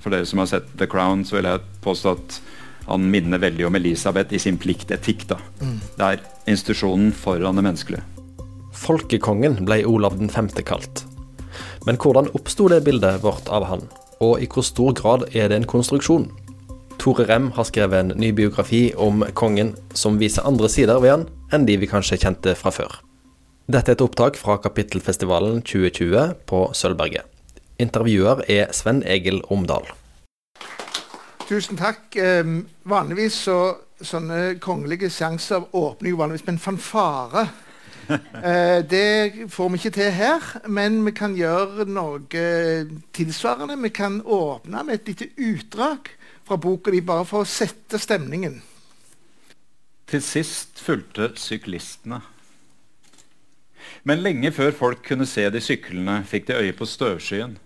For dere som har sett The Crown, så vil jeg påstå at han minner veldig om Elisabeth i sin pliktetikk. da. Mm. Det er institusjonen foran det menneskelige. Folkekongen ble Olav 5. kalt. Men hvordan oppsto det bildet vårt av han, og i hvor stor grad er det en konstruksjon? Tore Rem har skrevet en ny biografi om kongen som viser andre sider ved han enn de vi kanskje kjente fra før. Dette er et opptak fra Kapittelfestivalen 2020 på Sølvberget. Intervjuer er Sven Egil Omdal. Tusen takk. Eh, vanligvis så sånne kongelige seanser åpner jo vanligvis med en fanfare. Eh, det får vi ikke til her, men vi kan gjøre noe tilsvarende. Vi kan åpne med et lite utdrag fra boka di, bare for å sette stemningen. Til sist fulgte syklistene. Men lenge før folk kunne se de syklene, fikk de øye på støvskyen.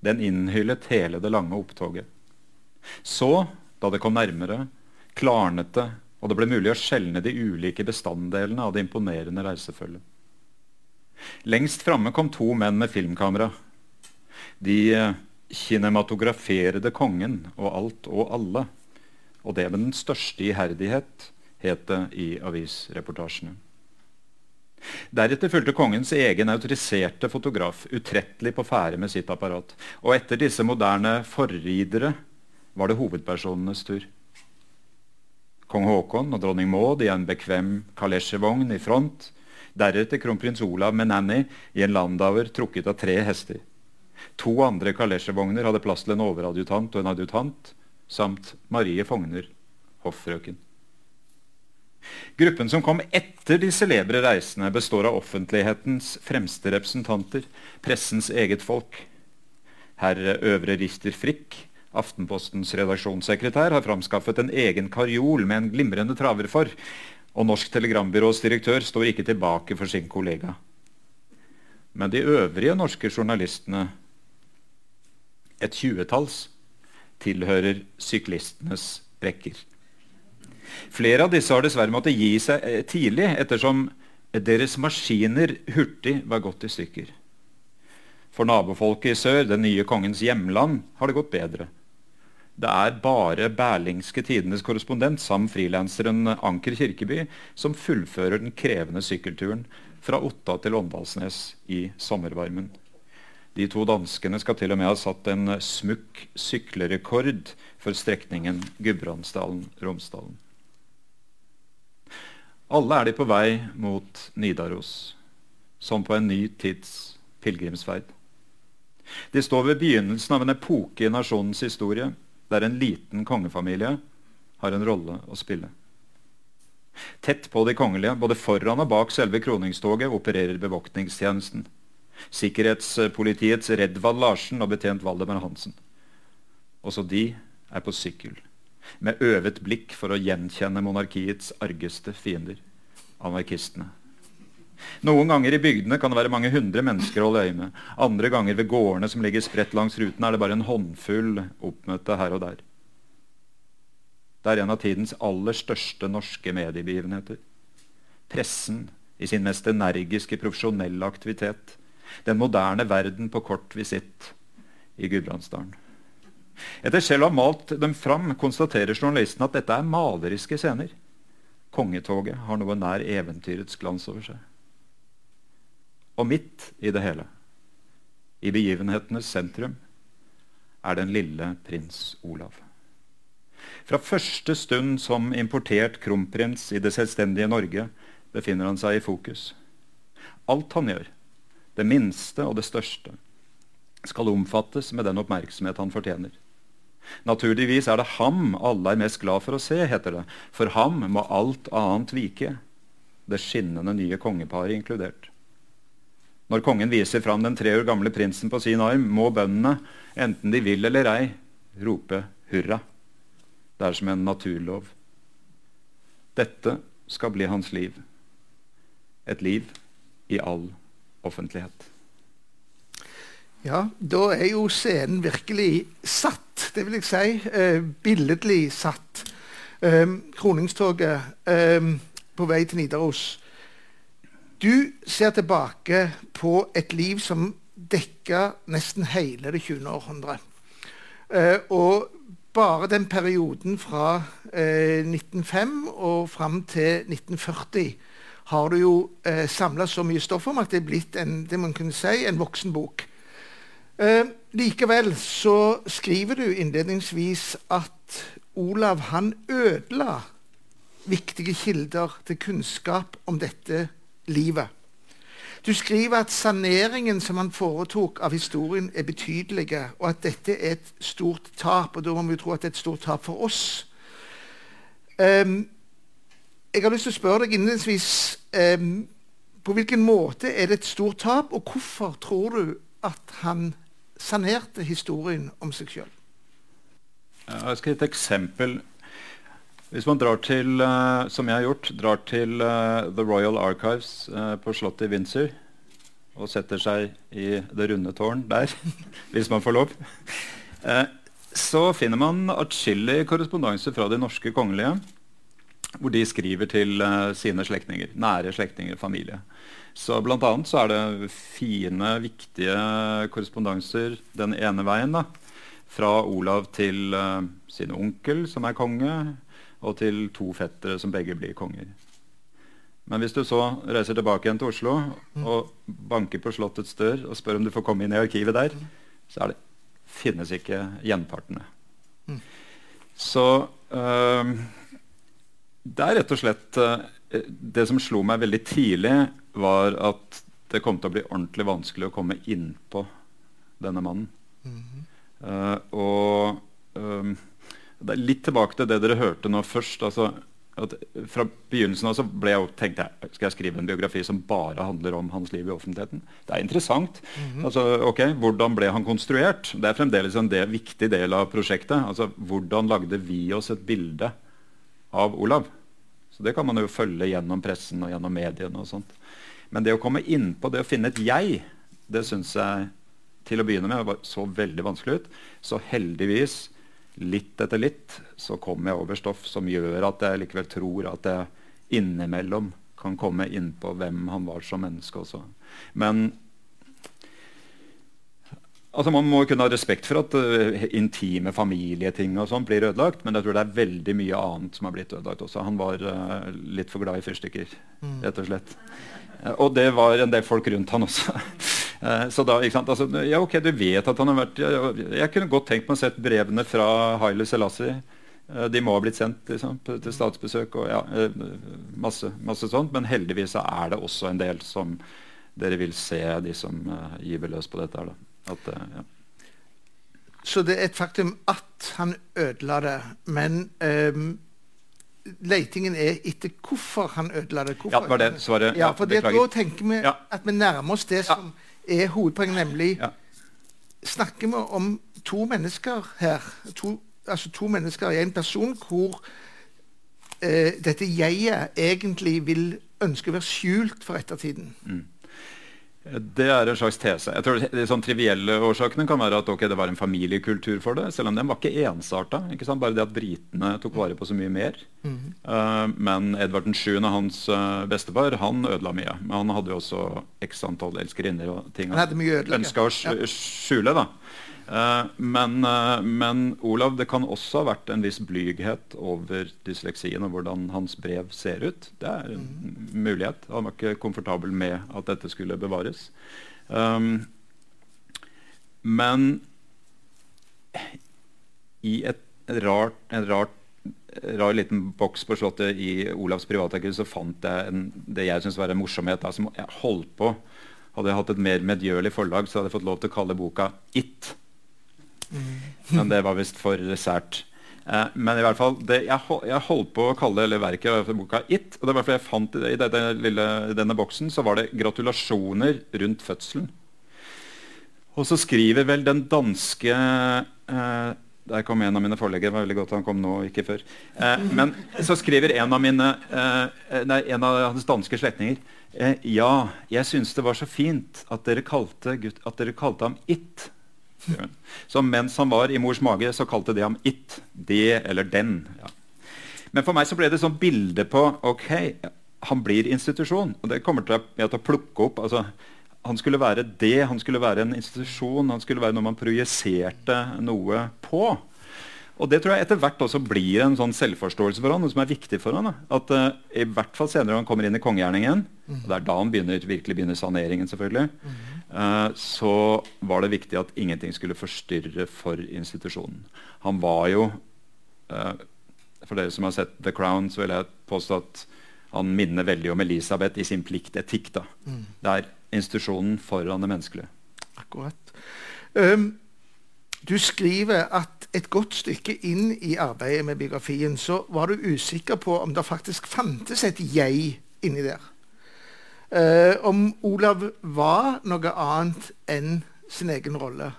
Den innhyllet hele det lange opptoget. Så, da det kom nærmere, klarnet det, og det ble mulig å skjelne de ulike bestanddelene av det imponerende reisefølget. Lengst framme kom to menn med filmkamera. De eh, kinematograferede kongen og alt og alle, og det med den største iherdighet, het det i avisreportasjene. Deretter fulgte kongens egen autoriserte fotograf utrettelig på ferde med sitt apparat. Og etter disse moderne forridere var det hovedpersonenes tur. Kong Haakon og dronning Maud i en bekvem kalesjevogn i front. Deretter kronprins Olav med Nanny i en landauer trukket av tre hester. To andre kalesjevogner hadde plass til en overadjutant og en adjutant, samt Marie Fogner, hoffrøken. Gruppen som kom etter de celebre reisene, består av offentlighetens fremste representanter, pressens eget folk. Herr Øvre Richter Frikk, Aftenpostens redaksjonssekretær, har framskaffet en egen karjol med en glimrende traver for, og Norsk Telegrambyrås direktør står ikke tilbake for sin kollega. Men de øvrige norske journalistene, et tjuetalls, tilhører syklistenes rekker. Flere av disse har dessverre måttet gi seg eh, tidlig, ettersom deres maskiner hurtig var gått i stykker. For nabofolket i sør, den nye kongens hjemland, har det gått bedre. Det er bare Berlingske Tidenes korrespondent samt frilanseren Anker Kirkeby som fullfører den krevende sykkelturen fra Otta til Åndalsnes i sommervarmen. De to danskene skal til og med ha satt en smukk syklerekord for strekningen Gudbrandsdalen-Romsdalen. Alle er de på vei mot Nidaros, som på en ny tids pilegrimsferd. De står ved begynnelsen av en epoke i nasjonens historie, der en liten kongefamilie har en rolle å spille. Tett på de kongelige, både foran og bak selve kroningstoget, opererer bevoktningstjenesten. Sikkerhetspolitiets Redvald Larsen og betjent Valdemar Hansen. Også de er på sykkel med øvet blikk for å gjenkjenne monarkiets argeste fiender, anarkistene. Noen ganger i bygdene kan det være mange hundre mennesker å holde øye med. Andre ganger ved gårdene som ligger spredt langs ruten, er det bare en håndfull oppmøte her og der. Det er en av tidens aller største norske mediebegivenheter. Pressen i sin mest energiske profesjonelle aktivitet. Den moderne verden på kort visitt i Gudbrandsdalen. Etter selv å ha malt dem fram konstaterer journalisten at dette er maleriske scener. Kongetoget har noe nær eventyrets glans over seg. Og midt i det hele, i begivenhetenes sentrum, er den lille prins Olav. Fra første stund som importert kronprins i det selvstendige Norge befinner han seg i fokus. Alt han gjør, det minste og det største, skal omfattes med den oppmerksomhet han fortjener. Naturligvis er det ham alle er mest glad for å se, heter det. For ham må alt annet vike, det skinnende nye kongeparet inkludert. Når kongen viser fram den tre år gamle prinsen på sin arm, må bøndene, enten de vil eller ei, rope hurra. Det er som en naturlov. Dette skal bli hans liv. Et liv i all offentlighet. Ja, da er jo scenen virkelig satt, det vil jeg si. Eh, billedlig satt. Eh, kroningstoget eh, på vei til Nidaros. Du ser tilbake på et liv som dekka nesten hele det 20. århundre. Eh, og bare den perioden fra eh, 1905 og fram til 1940 har du jo eh, samla så mye stoff om at det er blitt en, det man kunne si, en voksenbok. Eh, likevel så skriver du innledningsvis at Olav han ødela viktige kilder til kunnskap om dette livet. Du skriver at saneringen som han foretok av historien, er betydelig, og at dette er et stort tap. Og da må vi tro at det er et stort tap for oss. Um, jeg har lyst til å spørre deg innledningsvis um, På hvilken måte er det et stort tap, og hvorfor tror du at han sanerte historien om seg sjøl? Jeg skal gi et eksempel. Hvis man drar til, uh, som jeg har gjort, drar til uh, The Royal Archives uh, på slottet i Windsor og setter seg i det runde tårn der, hvis man får lov, så finner man atskillig korrespondanse fra de norske kongelige, hvor de skriver til sine slektninger, nære slektninger, familie. Så blant annet så er det fine, viktige korrespondanser den ene veien. da, Fra Olav til sin onkel, som er konge og til to fettere som begge blir konger. Men hvis du så reiser tilbake igjen til Oslo og banker på Slottets dør og spør om du får komme inn i arkivet der, så det, finnes ikke gjenpartene. Så øh, det er rett og slett øh, Det som slo meg veldig tidlig, var at det kom til å bli ordentlig vanskelig å komme innpå denne mannen. Mm -hmm. uh, og um, det er litt tilbake til det dere hørte nå først. altså fra begynnelsen av så jeg tenkte jeg, skal jeg skrive en biografi som bare handler om hans liv i offentligheten. Det er interessant. Mm -hmm. altså, ok, Hvordan ble han konstruert? Det er fremdeles en del, viktig del av prosjektet. altså Hvordan lagde vi oss et bilde av Olav? Så Det kan man jo følge gjennom pressen og gjennom mediene. og sånt. Men det å komme innpå det å finne et jeg, det syns jeg til å begynne med så veldig vanskelig ut. Så heldigvis litt etter litt så kommer jeg over stoff som gjør at jeg likevel tror at jeg innimellom kan komme inn på hvem han var som menneske også. Men altså Man må kunne ha respekt for at uh, intime familieting og sånn blir ødelagt, men jeg tror det er veldig mye annet som har blitt ødelagt også. Han var uh, litt for glad i fyrstikker, mm. rett og slett. Uh, og det var en del folk rundt han også. Så da, ikke altså, ja, ok, du vet at han har vært Jeg, jeg kunne godt tenkt meg å sett brevene fra Haile Selassie. De må ha blitt sendt liksom, til statsbesøk og ja, masse, masse, sånt. Men heldigvis er det også en del som dere vil se, de som gyver løs på dette. At, uh, ja. Så det er et faktum at han ødela det, men um, leitingen er etter hvorfor han ødela det. Hvorfor ja, var det svaret. Ja, for Da tenker vi at vi nærmer oss det som er hovedpoenget, nemlig. Snakker vi om to mennesker her, to, altså to mennesker i en person, hvor eh, dette jeget egentlig vil ønske å være skjult for ettertiden? Mm. Det er en slags tese. Jeg tror De sånn trivielle årsakene kan være at okay, det var en familiekultur for det. Selv om den var ikke ensarta. Ikke Bare det at britene tok vare på så mye mer. Mm -hmm. uh, men Edvard 7., hans uh, bestefar, han ødela mye. Men han hadde jo også x antall elskerinner og ting han ønska å skjule. da. Uh, men, uh, men, Olav, det kan også ha vært en viss blyghet over dysleksien og hvordan hans brev ser ut. Det er en mm. mulighet. Han var ikke komfortabel med at dette skulle bevares. Um, men i et rart, en rart, rar liten boks på Slottet i Olavs privatarkiv så fant jeg en, det jeg syns var en morsomhet. Da, som jeg holdt på Hadde jeg hatt et mer medgjørlig forlag, så hadde jeg fått lov til å kalle boka It. Men det var visst for sært. Eh, men i hvert fall, det, jeg, jeg, holdt på å kalle hele verket boka It. og det var fordi jeg fant I dette lille, denne boksen så var det gratulasjoner rundt fødselen. Og så skriver vel den danske eh, Der kom en av mine forleggere. var veldig godt han kom nå, ikke før. Eh, men så skriver en av mine eh, nei, en av hans danske slektninger eh, Ja, jeg syns det var så fint at dere kalte, at dere kalte ham It. Så mens han var i mors mage, så kalte de ham it. Det eller den. Ja. Men for meg så ble det sånn bilde på ok, han blir institusjon. Og det kommer til jeg til å plukke opp. altså han skulle være det. Han skulle være en institusjon. Han skulle være noe man projiserte noe på. Og det tror jeg etter hvert også blir en sånn selvforståelse for han, noe som er viktig for han. Da. At uh, I hvert fall senere når han kommer inn i kongegjerningen, mm. og det er da han begynner, virkelig begynner saneringen, selvfølgelig, mm. uh, så var det viktig at ingenting skulle forstyrre for institusjonen. Han var jo uh, For dere som har sett The Crown, så vil jeg påstå at han minner veldig om Elisabeth i sin pliktetikk. Da. Mm. Det er institusjonen foran det menneskelige. Akkurat. Um, du skriver at et godt stykke inn i arbeidet med biografien så var du usikker på om det faktisk fantes et jeg inni der. Uh, om Olav var noe annet enn sin egen rolle.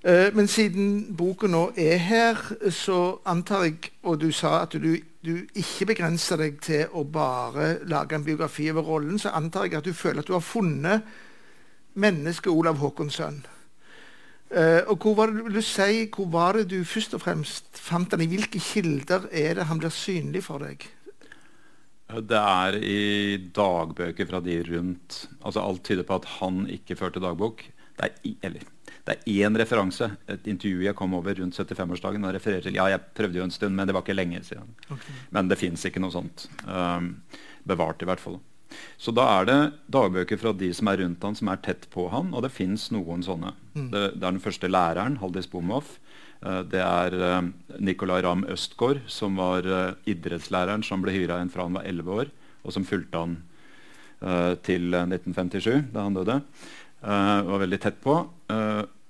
Uh, men siden boka nå er her, så antar jeg, og du sa at du, du ikke begrenser deg til å bare lage en biografi over rollen, så antar jeg at du føler at du har funnet mennesket Olav Håkonsson. Uh, og hvor var, det, vil du si, hvor var det du først og fremst fant han? I hvilke kilder er det han blir synlig for deg? Det er i dagbøker fra de rundt. Altså Alt tyder på at han ikke førte dagbok. Det er, eller, det er én referanse. Et intervju jeg kom over rundt 75-årsdagen. Ja, jeg prøvde jo en stund, men det var ikke lenge siden. Okay. Men det fins ikke noe sånt. Um, bevart, i hvert fall. Så da er det dagbøker fra de som er rundt han, som er tett på han, og det fins noen sånne. Mm. Det, det, er den første læreren, Haldis Bomhoff. Uh, det er uh, Nicolay Ramm Østgaard, som var uh, idrettslæreren som ble hyra inn fra han var 11 år, og som fulgte han til 1957, da han døde. var veldig tett på.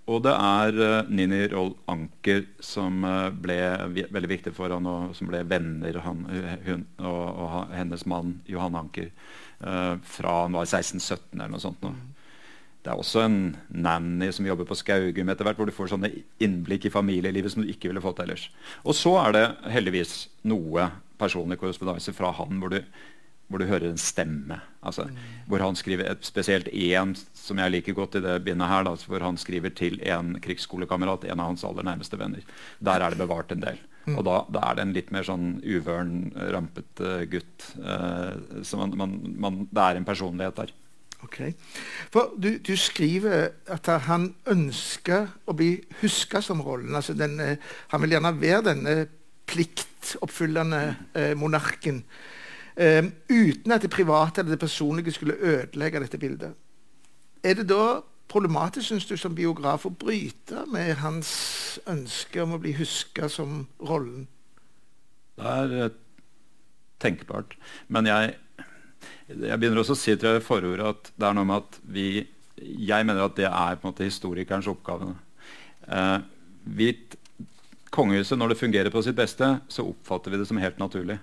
Og det er uh, Nini Roll Anker som uh, ble veldig viktig for han, og som ble venner han, hun, og, og, hennes mann Johan Anker uh, fra han var 16-17 eller noe sånt. Nå. Det er også en nanny som jobber på Skaugum etter hvert, hvor du får sånne innblikk i familielivet som du ikke ville fått ellers. Og så er det heldigvis noe personlig korrespondanse fra han hvor du hvor du hører en stemme. Altså, mm. Hvor han skriver spesielt én som jeg liker godt i det bindet her, da, hvor han skriver til en krigsskolekamerat, en av hans aller nærmeste venner. Der er det bevart en del. Mm. Og da, da, er det en litt mer sånn uvøren, rampete gutt. Uh, så man, man, man, det er en personlighet der. Ok. For du, du, skriver at han ønsker å bli huska som rollen. Altså denne, han vil gjerne være denne pliktoppfyllende uh, monarken. Um, uten at det private eller det personlige skulle ødelegge dette bildet. Er det da problematisk, syns du, som biograf å bryte med hans ønske om å bli huska som rollen? Det er uh, tenkbart. Men jeg, jeg begynner også å si til forordet at det er noe med at vi Jeg mener at det er på en måte historikerens oppgave. Eh, vi, kongehuset, når det fungerer på sitt beste, så oppfatter vi det som helt naturlig.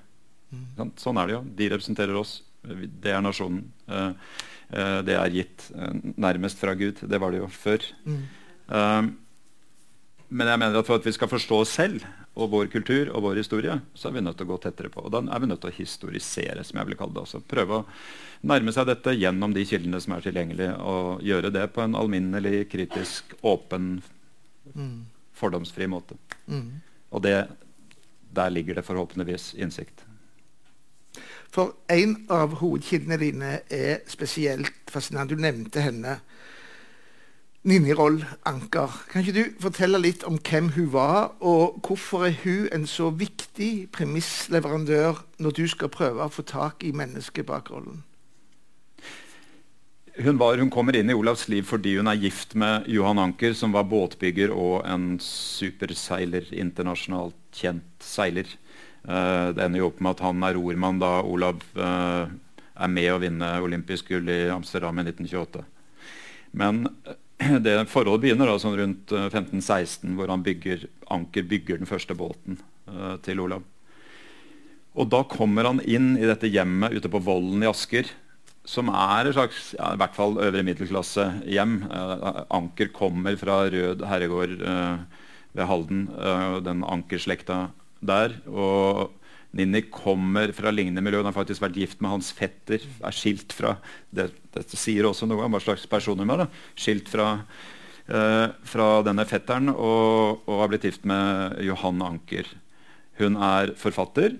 Sånn er det jo. De representerer oss. Det er nasjonen. Uh, uh, det er gitt uh, nærmest fra Gud. Det var det jo før. Mm. men jeg mener at for at vi skal forstå oss selv og vår kultur og vår historie, så er vi nødt til å gå tettere på. Og da er vi nødt til å historisere, som jeg vil kalle det også. Prøve å nærme seg dette gjennom de kildene som er tilgjengelige, og gjøre det på en alminnelig, kritisk, åpen, mm. fordomsfri måte. Mm. Og det, der ligger det forhåpentligvis innsikt. For en av hovedkildene dine er spesielt fascinerende. Du nevnte henne. Ninni Roll Anker. Kan ikke du fortelle litt om hvem hun var, og hvorfor er hun en så viktig premissleverandør når du skal prøve å få tak i mennesket bak rollen? Hun, var, hun, kommer inn i Olavs liv fordi hun er gift med Johan Anker, som var båtbygger og en superseiler, internasjonalt kjent seiler. Uh, det ender jo opp med at han er rormann da Olav uh, er med å vinne olympisk gull i Amsterdam i 1928. Men uh, det forholdet begynner da sånn rundt 1516, hvor han bygger, Anker bygger den første båten til Olav. Og da kommer han inn i dette hjemmet ute på Vollen i Asker, som er et slags ja, i hvert fall øvre middelklasse-hjem. Anker kommer fra Rød herregård ved Halden, den Anker-slekta der. Og Ninni kommer fra lignende miljø. Hun har faktisk vært gift med hans fetter. er skilt fra, det, Dette sier også noe om hva slags person hun er. Skilt fra, eh, fra denne fetteren og, og, har blitt gift med Johan Anker. Hun er forfatter,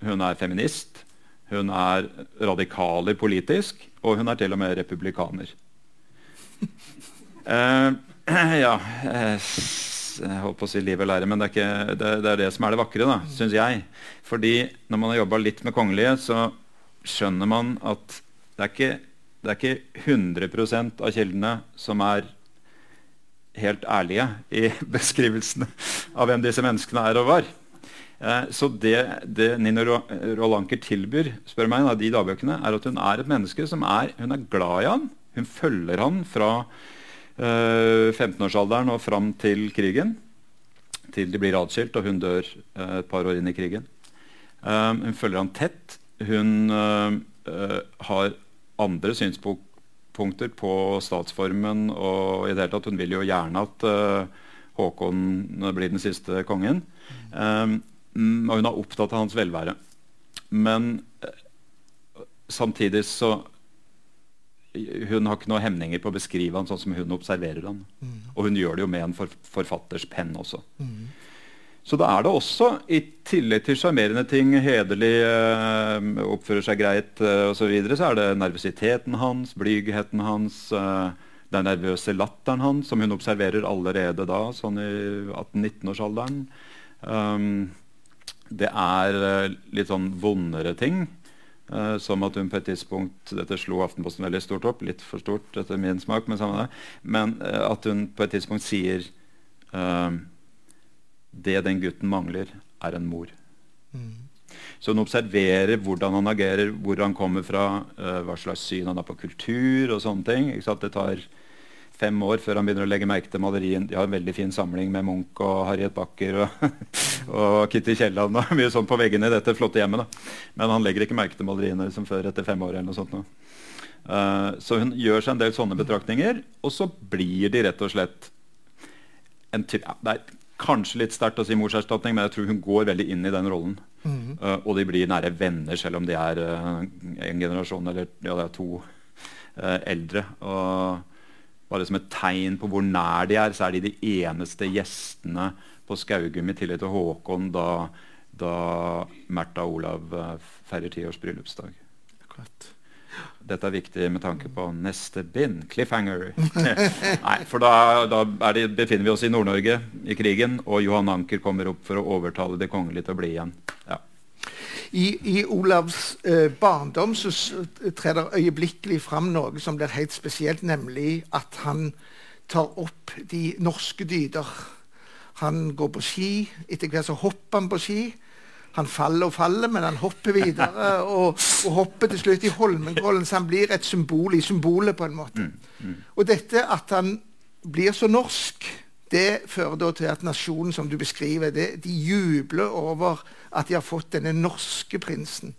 hun er feminist, hun er radikaler politisk, og hun er til og med republikaner. Eh, ja Jeg holdt på å si liv og lære, men det er, ikke, det, det, er det som er det vakre, da, syns jeg. Fordi når man har jobba litt med kongelige, så skjønner man at det er ikke, det er ikke 100% av kildene som er helt ærlige i beskrivelsene av hvem disse menneskene er og var. Eh, så det, det Nino Rolanker tilbyr spør meg, av de dagbøkene, er at hun er et menneske som er, hun er glad i han. Hun følger han fra eh, 15-årsalderen og fram til krigen. Til de blir atskilt og hun dør eh, et par år inn i krigen. Eh, hun følger han tett. Hun eh, eh, har andre synspunkter på statsformen. og i det hele tatt, Hun vil jo gjerne at Håkon blir den siste kongen. Um, og hun er opptatt av hans velvære. Men eh, samtidig så Hun har ikke noen hemninger på å beskrive han sånn som hun observerer han. Mm. Og hun gjør det jo med en for, forfatters penn også. Mm. Så da er det også, i tillegg til sjarmerende ting, hederlig, øh, oppfører seg greit øh, osv., så, videre, så er det nervøsiteten hans, blygheten hans, øh, den nervøse latteren hans, som hun observerer allerede da, sånn i 18-19-årsalderen. Um, det er litt sånn vondere ting. Uh, som at hun på et tidspunkt Dette slo Aftenposten veldig stort opp. Litt for stort etter min smak, men samme det. Men uh, at hun på et tidspunkt sier Det den gutten mangler, er en mor. Mm. Så hun observerer hvordan han agerer, hvor han kommer fra, hva slags syn han har på kultur og sånne ting. Det tar fem år før han begynner å legge merke til malerien. De har en veldig fin samling med Munch og Harriet Backer og, og Kitty Kielland og mye sånt på veggene i dette flotte hjemmet. Da. Men han legger ikke merke til maleriene liksom før etter fem år. eller noe sånt. Uh, så hun gjør seg en del sånne betraktninger, og så blir de rett og slett en ja, Det er kanskje litt sterkt å si morserstatning, men jeg tror hun går veldig inn i den rollen. Mm. Uh, og de blir nære venner, selv om de er uh, en generasjon eller ja, det er to eldre. og bare som et tegn på hvor nær de er, så er de de eneste gjestene på Skaugum, i tillegg til Håkon, da, da Märtha og Olav uh, feirer tiårs bryllupsdag. Akkurat. Dette er viktig med tanke på neste bind. Cliffhanger. Nei, for da, da det, befinner vi oss i Nord-Norge i krigen, og Johan Anker kommer opp for å overtale de kongelige til å bli igjen. Ja. I, i Olavs eh, barndom så trer det øyeblikkelig fram noe som blir helt spesielt, nemlig at han tar opp de norske dyder. Han går på ski. Etter hvert så hopper han på ski. Han faller og faller, men han hopper videre. Og, og hopper til slutt i Holmenkollen, så han blir et symbol i symbolet, på en måte. Mm, mm. Og dette at han blir så norsk det fører da til at nasjonen som du beskriver, det, de jubler over at de har fått denne norske prinsen.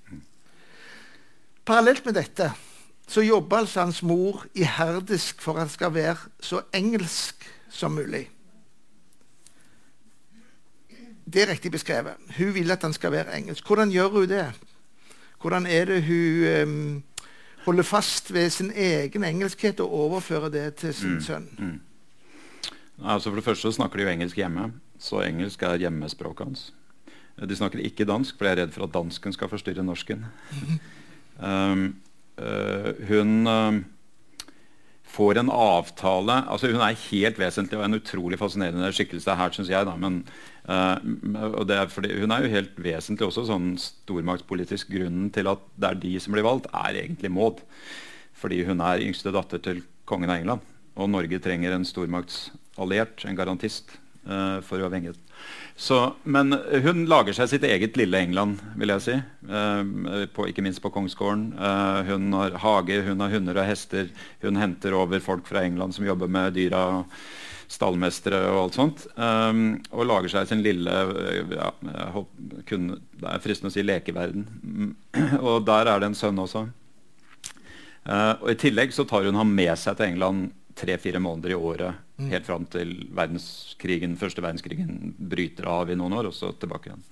Parallelt med dette så jobber altså hans mor iherdisk for at han skal være så engelsk som mulig. Det er riktig beskrevet. Hun vil at han skal være engelsk. Hvordan gjør hun det? Hvordan er det hun um, holder fast ved sin egen engelskhet og overfører det til sin mm, sønn? Altså for det første snakker de jo engelsk hjemme, så engelsk er hjemmespråket hans. De snakker ikke dansk, for jeg er redd for at dansken skal forstyrre norsken. um, uh, hun uh, får en avtale altså Hun er helt vesentlig og en utrolig fascinerende skikkelse her, syns jeg. Da, men, uh, er fordi, hun er jo helt vesentlig også sånn stormaktspolitisk. Grunnen til at det er de som blir valgt, er egentlig Maud. Fordi hun er yngste datter til kongen av England. Og Norge trenger en stormaktsalliert, en garantist, uh, for uavhengighet. Så, men hun lager seg sitt eget lille England, vil jeg si. Uh, på, ikke minst på kongsgården. Uh, hun har hage, hun har hunder og hester. Hun henter over folk fra England som jobber med dyra. Stallmestere og alt sånt. Um, og lager seg sin lille ja, kunne, Det er fristende å si lekeverden. og der er det en sønn også. Uh, og I tillegg så tar hun ham med seg til England tre-fire måneder i året mm. helt fram til verdenskrigen, første verdenskrigen bryter av i noen år, og så tilbake igjen.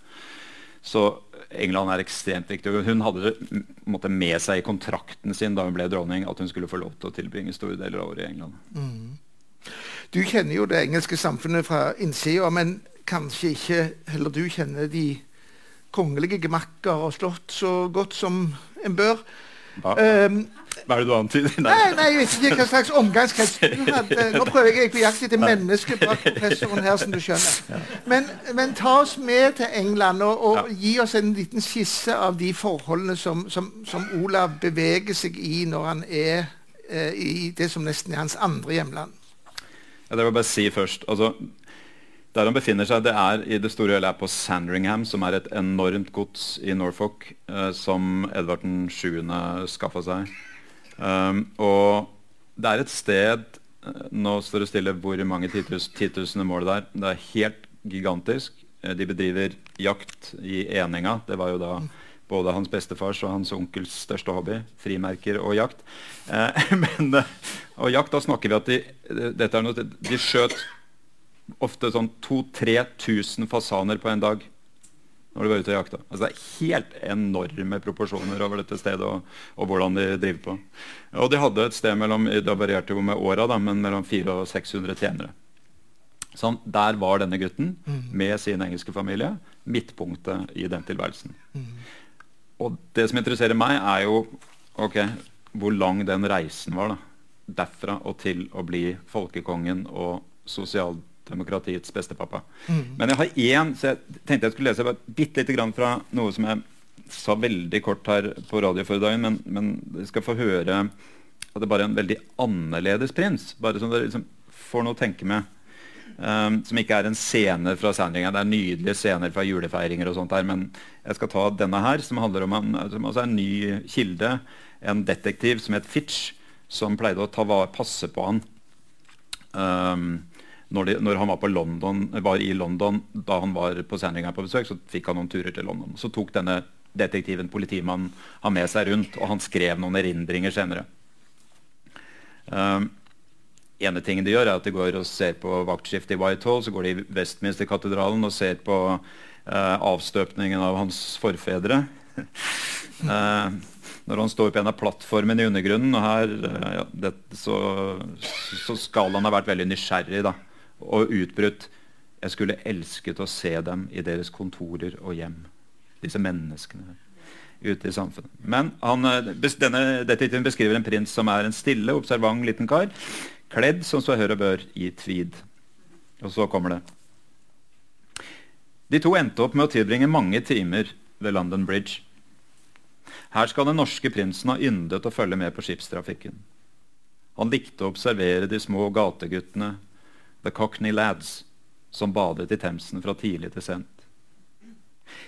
Så England er ekstremt viktig. Hun hadde det med seg i kontrakten sin da hun ble dronning, at hun skulle få lov til å tilbringe store deler av året i England. Mm. Du kjenner jo det engelske samfunnet fra innsida, men kanskje ikke heller du kjenner de kongelige gemakker og slott så godt som en bør. Um, Hva er det du antyder? Nei, nei, Jeg vet ikke hva slags omgangskrets du hadde. Nå prøver jeg på jakt etter mennesket bak professoren her, som du skjønner. Men, men ta oss med til England og, og gi oss en liten skisse av de forholdene som, som, som Olav beveger seg i når han er eh, i det som nesten er hans andre hjemland. Ja, det vil jeg bare si først. Altså, der han befinner seg, det er i det store hele på Sandringham, som er et enormt gods i Norfolk, eh, som Edvard 7. skaffa seg. Um, og det er et sted eh, Nå står det stille hvor mange titusener mål det er. Det er helt gigantisk. Eh, de bedriver jakt i Eninga. Det var jo da både hans bestefars og hans onkels største hobby. Frimerker og jakt. Eh, men, og jakt, da snakker vi at de, dette er noe, de skjøt ofte sånn 2000-3000 fasaner på en dag når de var ute og jakta. Altså, det er helt enorme proporsjoner over dette stedet og, og, hvordan de driver på. Og de hadde et sted mellom det varierte jo med åra, men mellom 400 og 600 tjenere. Sånn, der var denne gutten mm. med sin engelske familie midtpunktet i den tilværelsen. Mm. Og det som interesserer meg, er jo ok, hvor lang den reisen var. da. Derfra og til å bli folkekongen og sosialdemokrat demokratiets bestepappa. Mm. Men jeg har én, så jeg tenkte jeg skulle lese bitte lite grann fra noe som jeg sa veldig kort her på radio for dagen, men, men dere skal få høre at det bare er en veldig annerledes prins. Bare som dere liksom får noe å tenke med. Um, som ikke er en scene fra Sandringa. Det er nydelige scener fra julefeiringer. og sånt der, Men jeg skal ta denne her, som handler om en, som altså en ny kilde. En detektiv som het Fitch, som pleide å ta, passe på han. Um, når, de, når, han var, London, var, i London da han var på Sandringham på besøk, så fikk han noen turer til London. Så tok denne detektiven, politimannen, han med seg rundt, og han skrev noen erindringer senere. Um, ene tingen de gjør, er at de går og ser på vaktskiftet i Whitehall. Så går de i Westminster-katedralen og ser på uh, avstøpningen av hans forfedre. uh, når han står på en av plattformene i undergrunnen. og her, uh, ja, det, så, så, skal han ha vært veldig nysgjerrig. da og utbrutt Jeg skulle elsket å se dem i deres kontorer og hjem. Disse menneskene ute i samfunnet. Men han, eh, denne detektiven beskriver en prins som er en stille, observant liten kar, kledd som så hør og bør i tweed. Og så kommer det. De to endte opp med å tilbringe mange timer ved London Bridge. Her skal den norske prinsen ha yndet å følge med på skipstrafikken. Han likte å observere de små gateguttene The Cockney Lads, som badet i Themsen fra tidlig til sent.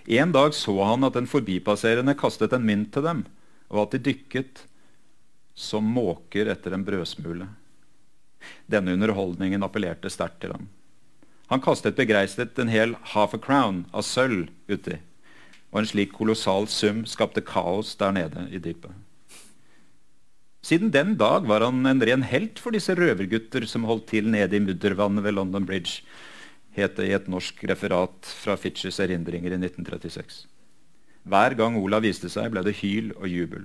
En dag så han at en forbipasserende kastet en mynt til dem, og at de dykket som måker etter en brødsmule. Denne underholdningen appellerte sterkt til ham. Han kastet begeistret en hel half a crown av sølv uti, og en slik kolossal sum skapte kaos der nede i dypet. Siden den dag var han en ren helt for disse røvergutter som holdt til nede i muddervannet ved London Bridge, het det i et norsk referat fra Fitches erindringer i 1936. Hver gang Olav viste seg, ble det hyl og jubel.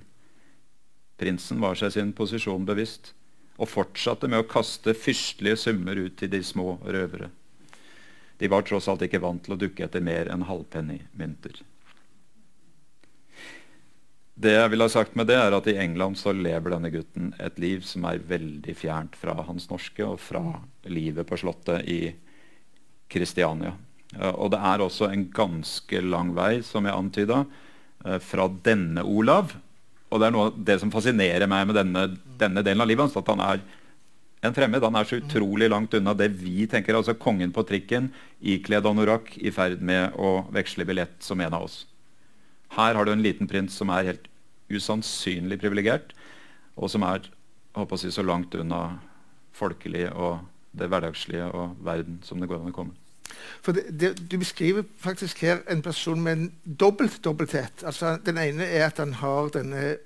Prinsen var seg sin posisjon bevisst og fortsatte med å kaste fyrstelige summer ut til de små røvere. De var tross alt ikke vant til å dukke etter mer enn halvpennymynter. Det jeg vil ha sagt med det, er at i England så lever denne gutten et liv som er veldig fjernt fra hans norske og fra livet på Slottet i Kristiania. Og det er også en ganske lang vei, som jeg antyda, eh, fra denne Olav. Og det er noe av det som fascinerer meg med denne, denne delen av livet hans. At han er en fremmed. Han er så utrolig langt unna det vi tenker. Altså kongen på trikken, ikledd anorakk, i ferd med å veksle billett som en av oss. Her har du en liten prins som er helt usannsynlig privilegert, og som er håper si, så langt unna folkelig og det hverdagslige og verden som det går an å komme. For det, det, Du beskriver faktisk her en person med en dobbelt dobbelthet. Altså, den ene er at han har denne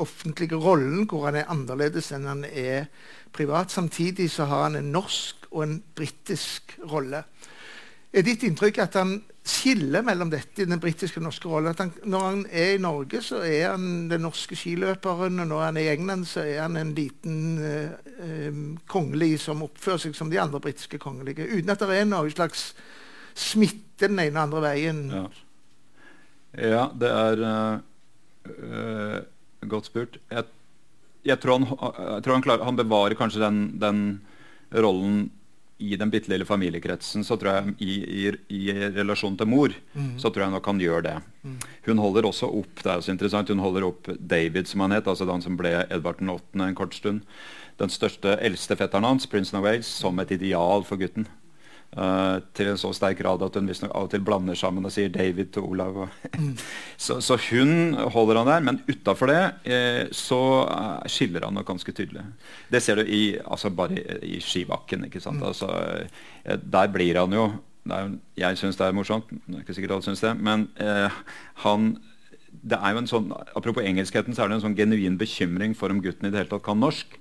offentlige rollen hvor han er annerledes enn han er privat. Samtidig så har han en norsk og en britisk rolle. Er ditt inntrykk at han skiller mellom dette i den britiske og norske rollen? Han, når han er i Norge, så er han den norske skiløperen, og når han er i England, så er han en liten uh, uh, kongelig som oppfører seg som de andre britiske kongelige, uten at det er noe slags smitte den ene og andre veien. Ja, ja det er uh, godt spurt. Jeg jeg tror han, jeg tror han, klarer, han bevarer kanskje den, den rollen i den bitte lille familiekretsen, så tror jeg i, i, i relasjon til mor, mm. så tror jeg nok han gjør det. Mm. Hun holder også opp det er så interessant, hun holder opp David, som han het, altså den som ble Edvard 8. en kort stund. Den største eldste fetteren hans, prinsen of Wales, som et ideal for gutten. Uh, til en så sterk grad at hun visstnok av og til blander sammen og sier David til Olav. Mm. så, så, hun holder han der, men utafor det eh, så uh, skiller han nok ganske tydelig. Det ser du i, altså bare i, i skibakken. ikke sant? Mm. Altså, eh, der blir han jo er, Jeg syns det er morsomt, det er ikke sikkert alle syns det, men eh, han det er jo en sånn, Apropos engelskheten, så er det en sånn genuin bekymring for om gutten i det hele tatt kan norsk.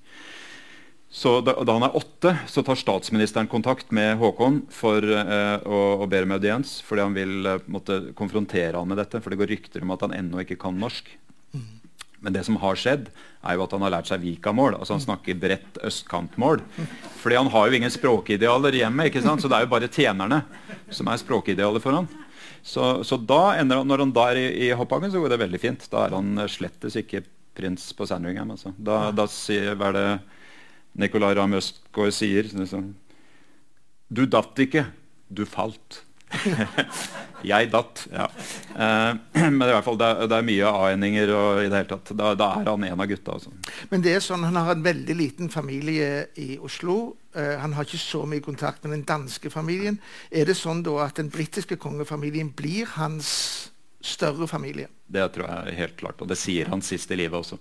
Så da, da, han er åtte, så tar statsministeren kontakt med Håkon for eh, å, å, be om audiens. Fordi han vil eh, måtte konfrontere han med dette. For det går rykter om at han ennå ikke kan norsk. Mm. Men det som har skjedd, er jo at han har lært seg vikamål. Altså han snakker bredt østkantmål. Fordi han har jo ingen språkidealer hjemme. ikke sant? Så det er jo bare tjenerne som er språkidealer for han. Så, så da ender han, når han da er i, i Hopphagen, så går det veldig fint. Da er han slettes ikke prins på Sandringham. Altså. Da, da sier, hva er det Nicolay Ramm Østgaard sier liksom, Du datt ikke, du falt. jeg datt, ja. Eh, men i hvert fall, det, er, det er mye a-endinger. i det hele tatt, da, da, er han en av gutta. Altså. Men det er sånn, Han har en veldig liten familie i Oslo. Eh, han har ikke så mye kontakt med den danske familien. Er det sånn da at den britiske kongefamilien blir hans større familie? Det tror jeg helt klart, og det sier han sist i livet også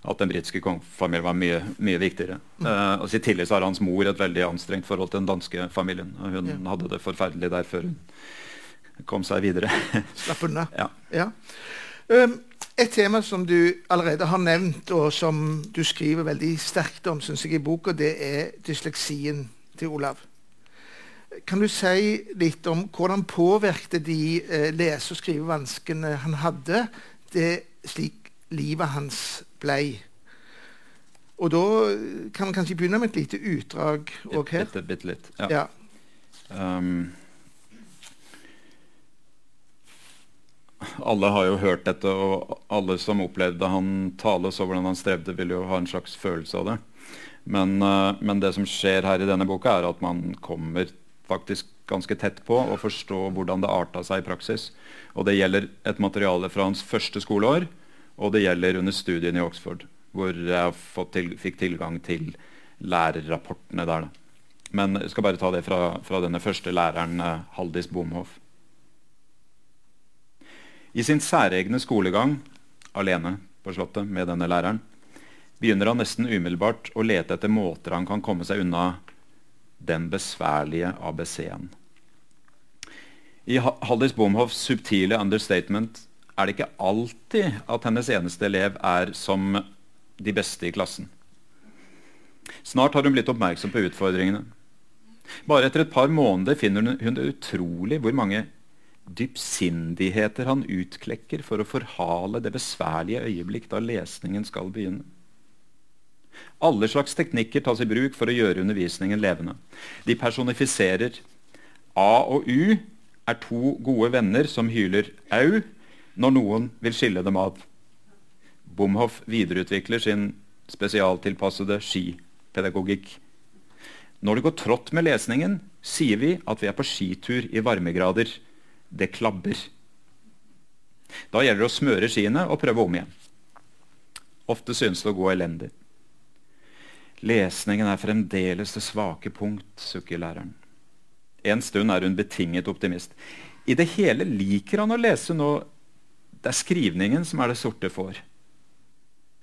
at den britiske kongefamilien var mye, mye viktigere. Mm. Uh, og I tillegg så har hans mor et veldig anstrengt forhold til den danske familien. og Hun ja. hadde det forferdelig der før hun kom seg videre. Slapp unna. Ja. ja. Um, et tema som du allerede har nevnt, og som du skriver veldig sterkt om synes jeg, i boka, det er dysleksien til Olav. Kan du si litt om hvordan påvirkte de eh, lese- og skrivevanskene han hadde, det slik livet hans blei. Og da kan man kanskje begynne med et lite utdrag òg her. Bitte, bitte litt. Ja. ja. Um, alle har jo hørt dette, og alle som opplevde han tale, så hvordan han strevde, vil jo ha en slags følelse av det. Men, uh, men, det som skjer her i denne boka, er at man kommer faktisk ganske tett på å forstå hvordan det arta seg i praksis. Og det gjelder et materiale fra hans første skoleår og det gjelder under studiene i Oxford, hvor jeg til, fikk tilgang til lærerrapportene der. Men jeg skal bare ta det fra, fra denne første læreren, uh, Haldis Bomhoff. I sin særegne skolegang alene på Slottet med denne læreren begynner han nesten umiddelbart å lete etter måter han kan komme seg unna den besværlige ABC-en. I Haldis Bomhoffs subtile understatement er det ikke alltid at hennes eneste elev er som de beste i klassen. Snart har hun blitt oppmerksom på utfordringene. Bare etter et par måneder finner hun det utrolig hvor mange dypsindigheter han utklekker for å forhale det besværlige øyeblikk da lesningen skal begynne. Alle slags teknikker tas i bruk for å gjøre undervisningen levende. De personifiserer A og U er to gode venner som hyler au når noen vil skille dem av. Bomhoff videreutvikler sin spesialtilpassede skipedagogikk. Når det går trått med lesningen, sier vi at vi er på skitur i varmegrader. Det klabber. Da gjelder det å smøre skiene og prøve om igjen. Ofte synes det å gå elendig. Lesningen er fremdeles det svake punkt, sukker læreren. En stund er hun betinget optimist. I det hele liker han å lese nå det er skrivningen som er det sorte får.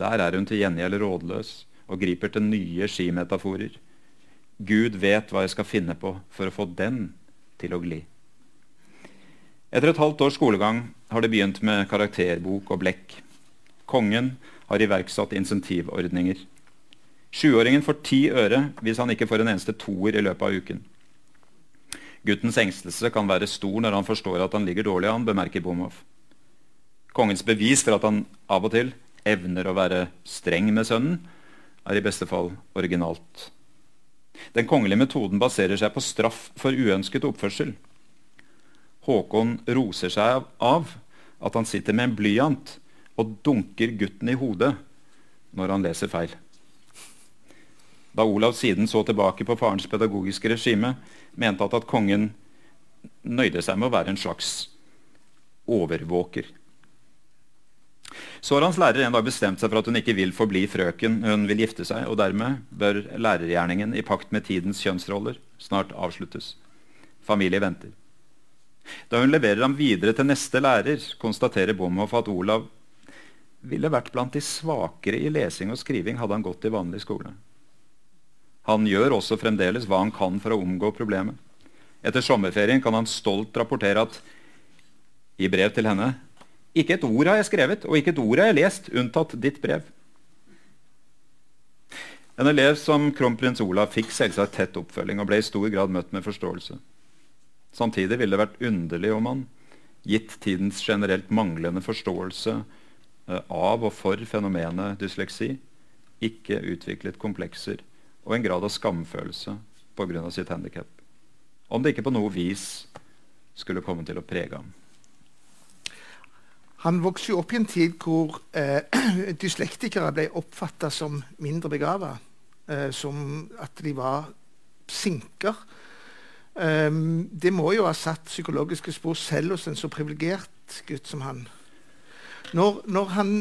Der er hun til gjengjeld rådløs og griper til nye skimetaforer. Gud vet hva jeg skal finne på for å få den til å gli. Etter et halvt års skolegang har det begynt med karakterbok og blekk. Kongen har iverksatt insentivordninger. Sjuåringen får ti øre hvis han ikke får en eneste toer i løpet av uken. Guttens engstelse kan være stor når han forstår at han ligger dårlig an, bemerker Bomhoff. Kongens bevis for at han av og til evner å være streng med sønnen, er i beste fall originalt. Den kongelige metoden baserer seg på straff for uønsket oppførsel. Håkon roser seg av at han sitter med en blyant og dunker gutten i hodet når han leser feil. Da Olav siden så tilbake på farens pedagogiske regime, mente han at kongen nøyde seg med å være en slags overvåker. Så har hans lærer en dag bestemt seg for at hun ikke vil forbli frøken, hun vil gifte seg, og dermed bør lærergjerningen i pakt med tidens kjønnsroller snart avsluttes. Familie venter. Da hun leverer ham videre til neste lærer, konstaterer Bomhoff at Olav ville vært blant de svakere i lesing og skriving hadde han gått i vanlig skole. Han gjør også fremdeles hva han kan for å omgå problemet. Etter sommerferien kan han stolt rapportere at i brev til henne ikke et ord har jeg skrevet, og ikke et ord har jeg lest, unntatt ditt brev. En elev som kronprins Olav fikk selvsagt tett oppfølging og ble i stor grad møtt med forståelse. Samtidig ville det vært underlig om han, gitt tidens generelt manglende forståelse eh, av og for fenomenet dysleksi, ikke utviklet komplekser og en grad av skamfølelse pga. sitt handikap. Om det ikke på noe vis skulle komme til å prege ham. Han vokste jo opp i en tid hvor eh, dyslektikere ble oppfatta som mindre begava. Eh, som at de var sinker. Um, det må jo ha satt psykologiske spor selv hos en så privilegert gutt som han. Når, når, han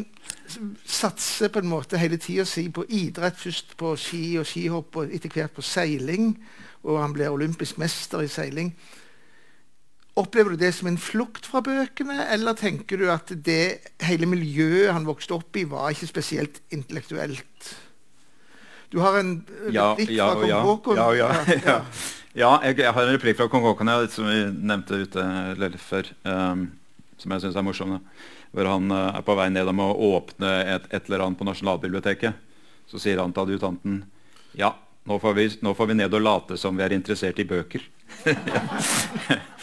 satser på en måte hele tida si på idrett, først på ski og skihopp og etter hvert på seiling, og han blir olympisk mester i seiling, Opplever du det som en flukt fra bøkene, eller tenker du at det hele miljøet han vokste opp i, var ikke spesielt intellektuelt? Du har en replikk ja, fra kong ja, Haakon. Ja, ja, ja. ja jeg, jeg, har en replikk fra kong Haakon som vi nevnte ute litt før. Um, som jeg syns er morsom. Hvor han uh, er på vei ned om å åpne et, et eller annet på Nasjonalbiblioteket. Så sier han til adjutanten ja, nå får, vi, nå får vi ned og late som vi er interessert i bøker.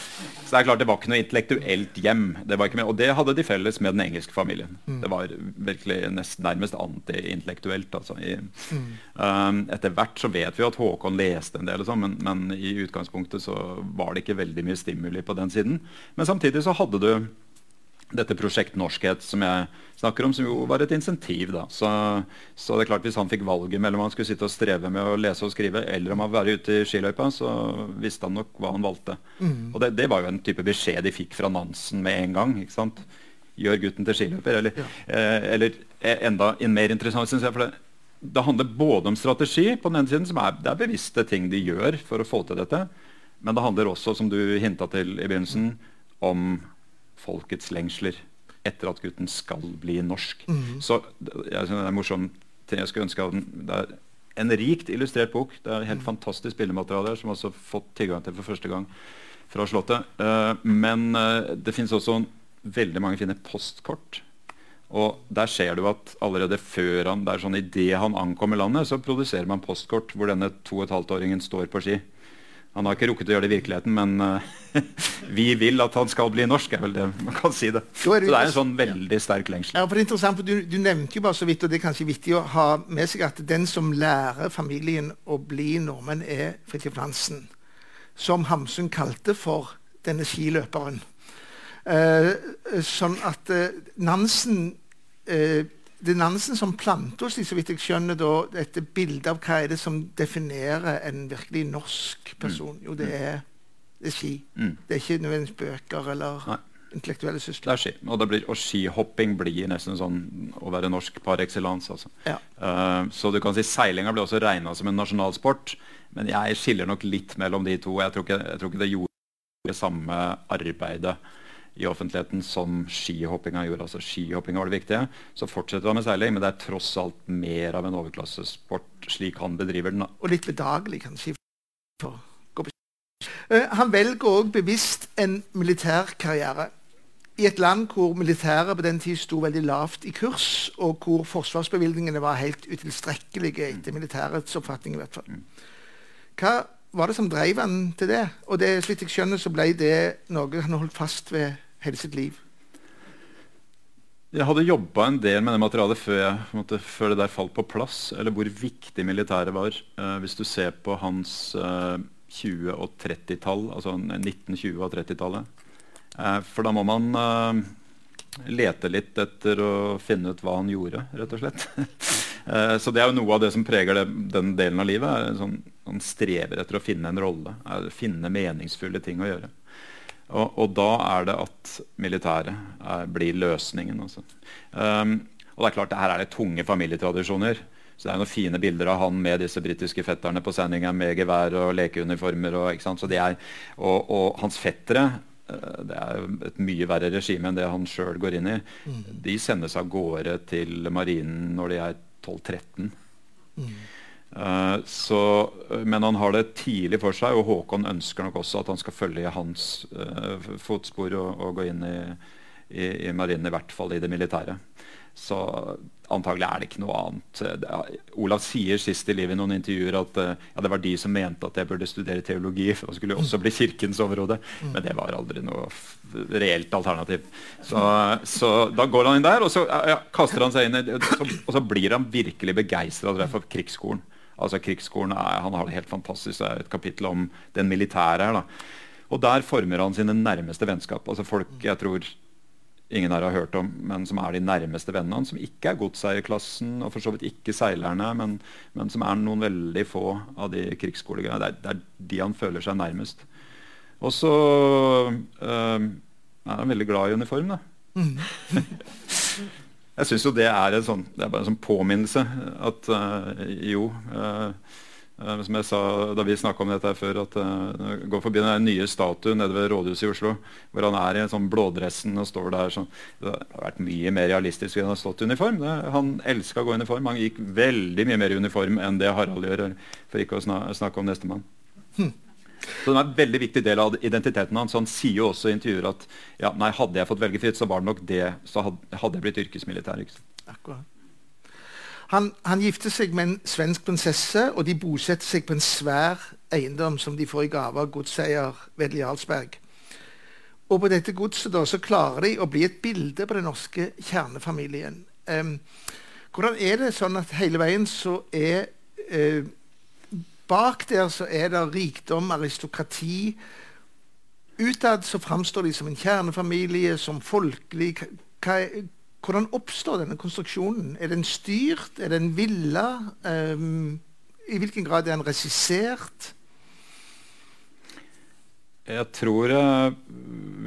Det er klart det var ikke noe intellektuelt hjem. Det og det hadde de felles med den engelske familien. Mm. Det var virkelig nest, nærmest antiintellektuelt. Altså. mm. um, etter hvert så vet vi at Håkon leste en del, sånn, men, men, i utgangspunktet så var det ikke veldig mye stimuli på den siden. Men samtidig så hadde du dette Prosjekt Norskhet som jeg snakker om, som jo var et insentiv. da. Så, så, det er klart Hvis han fikk valget mellom han skulle sitte og streve med å lese og skrive, eller om han var ute i skiløypa, så visste han nok hva han valgte. Mm. Og det, det, var jo en type beskjed de fikk fra Nansen med en gang. ikke sant? Gjør gutten til skiløper. Eller, ja. eh, eller eh, enda en mer interessant, syns jeg. for det, det handler både om strategi, på den ene siden, som er, det er bevisste ting de gjør for å få til dette. Men det handler også, som du hinta til i begynnelsen, om folkets lengsler etter at gutten skal bli norsk. Mm. Så jeg synes det er morsomt jeg skulle ønske at Det er en rikt illustrert bok. Det er helt mm. fantastisk bildemateriale her, som også har fått tilgang til for første gang fra Slottet. Uh, men uh, det finnes også veldig mange fine postkort. Og der ser du at allerede før han, det er sånn idet han ankommer landet, så produserer man postkort hvor denne to og et halvt åringen står på ski. Han har ikke rukket å gjøre det i virkeligheten, men uh, vi vil at han skal bli norsk. er vel det man kan si det. Så det er en sånn veldig sterk lengsel. Ja, for det er interessant, for du, du, nevnte jo bare så vidt, og det er kanskje viktig å ha med seg at den som lærer familien å bli nordmenn, er Fridtjof Nansen. Som Hamsun kalte for denne skiløperen. Uh, sånn at uh, Nansen det er Nansen som planter oss i, så vidt jeg skjønner, da, dette bildet av hva er det som definerer en virkelig norsk person. Jo, det er, det er ski. Mm. Det er ikke nødvendigvis bøker eller Nei. intellektuelle sysler. Det er ski. Og, blir, og, skihopping blir nesten sånn å være norsk par excellence. Altså. Ja. Uh, så du kan si seilinga blir også regna som en nasjonalsport, men jeg skiller nok litt mellom de to. Jeg tror ikke, jeg tror ikke det gjorde det samme arbeidet i offentligheten som skihoppinga gjorde. altså Skihoppinga var det viktige. Så fortsetter han med seiling, men det er tross alt mer av en overklassesport slik han bedriver den. Og litt bedagelig, kanskje. Uh, han velger òg bevisst en militærkarriere. I et land hvor militæret på den tid sto veldig lavt i kurs, og hvor forsvarsbevilgningene var helt utilstrekkelige etter militærets oppfatning. i hvert fall. Mm. Hva var det som drev han til det? Og det, slik jeg skjønner, så ble det noe han holdt fast ved hele sitt liv? Jeg hadde jobba en del med det materialet før, jeg, måte, før, det der falt på plass. Eller hvor viktig militæret var. Eh, hvis du ser på hans eh, 20- og 30-tall, altså 1920- og 30-tallet. Uh, eh, for da må man lete litt etter å finne ut hva han gjorde, rett og slett. Eh, så det er jo noe av det som preger det, den delen av livet. er sånn, Han strever etter å finne en rolle, finne meningsfulle ting å gjøre. Og, og da er det at militæret er, blir løsningen. Altså. Um, og det er klart, her er det tunge familietradisjoner. Så det er noen fine bilder av han med disse britiske fetterne på sendinga med gevær og lekeuniformer. Og, er, og, og hans fettere Eh, det er et mye verre regime enn det han sjøl går inn i. Mm. De sendes av gårde til marinen når de er 12-13. Mm. Uh, så, men han har det tidlig for seg, og Håkon ønsker nok også at han skal følge hans uh, fotspor og, og, gå inn i, i, i marinen, i hvert fall i det militære. Så antagelig er det ikke noe annet. Olav sier sist i livet i noen intervjuer at ja, det var de som mente at jeg burde studere teologi for og skulle også bli Kirkens overhode. Men det var aldri noe reelt alternativ. Så, så, da går han inn der, og så ja, kaster han seg inn i så, Og så blir han virkelig begeistra for krigsskolen. Altså krigsskolen er, Han har det helt fantastisk. Det er et kapittel om den militære her. da. Og der former han sine nærmeste vennskap. Altså folk jeg tror ingen her har hørt om, men som er de nærmeste vennene hans. Som ikke er godseierklassen, og for så vidt ikke seilerne, men, men som er noen veldig få av de krigsskolegreiene. Det, det, er de han føler seg nærmest. Og så øh, er han veldig glad i uniform, da. Mm. Jeg syns jo det er, sånn, det er bare en sånn påminnelse at uh, jo Uh, som jeg sa da vi snakka om dette her før, at uh, går forbi den nye statuen nede ved rådhuset i Oslo, hvor han er i en sånn blådressen og står der sånn. Det har vært mye mer realistisk enn han har stått i uniform. Det, han elska å gå i uniform. Han gikk veldig mye mer i uniform enn det Harald gjør, for ikke å snakke om nestemann. Hm. Så det er en veldig viktig del av identiteten hans. Han sier jo også i intervjuer at ja, nei, hadde jeg fått velge fritt, så var det nok det, så hadde, jeg blitt yrkesmilitær. Akkurat. Han, han, gifter seg med en svensk prinsesse, og de bosetter seg på en svær eiendom som de får i gave av godseier Vedel Jarlsberg. Og på dette godset da, så klarer de å bli et bilde på den norske kjernefamilien. Um, hvordan er det sånn at hele veien så er uh, Bak der så er det rikdom, aristokrati. Utad så framstår de som en kjernefamilie, som folkelig. Hvordan oppstår denne konstruksjonen? Er den styrt? Er den villa? Um, I hvilken grad er den regissert? Jeg tror jeg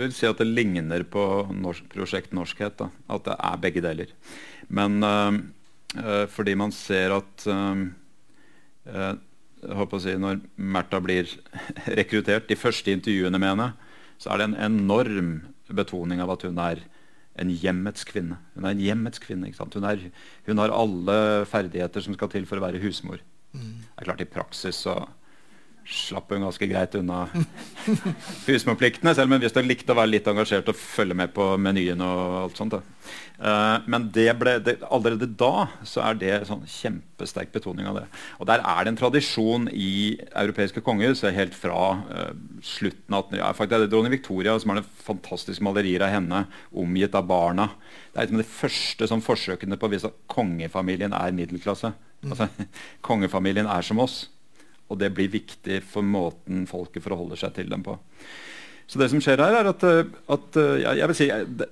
vil si at det ligner på norsk, Prosjekt Norskhet. Da. At det er begge deler. Men uh, fordi man ser at å si, Når Märtha blir rekruttert, de første intervjuene med henne, så er det en enorm betoning av at hun er en hjemmets kvinne. Hun er en hjemmets kvinne. Hun, er, hun, har alle ferdigheter som skal til for å være husmor. Mm. Det er klart I praksis så slapp hun ganske greit unna husmorpliktene. Selv om hun du likte å være litt engasjert og følge med på menyen. og alt sånt. Uh, men det ble, det, allerede da så er det sånn kjempesterk betoning av det. Og der er det en tradisjon i europeiske konger så helt fra uh, slutten av 1800 ja, faktisk er det dronning Victoria som har fantastiske malerier av henne omgitt av barna. Det er liksom de første sånn, forsøkene på å vise at kongefamilien er middelklasse. Altså, kongefamilien er som oss. Og det blir viktig for måten folket forholder seg til dem på. Så det som skjer her, er at, eh, at eh, jeg vil si,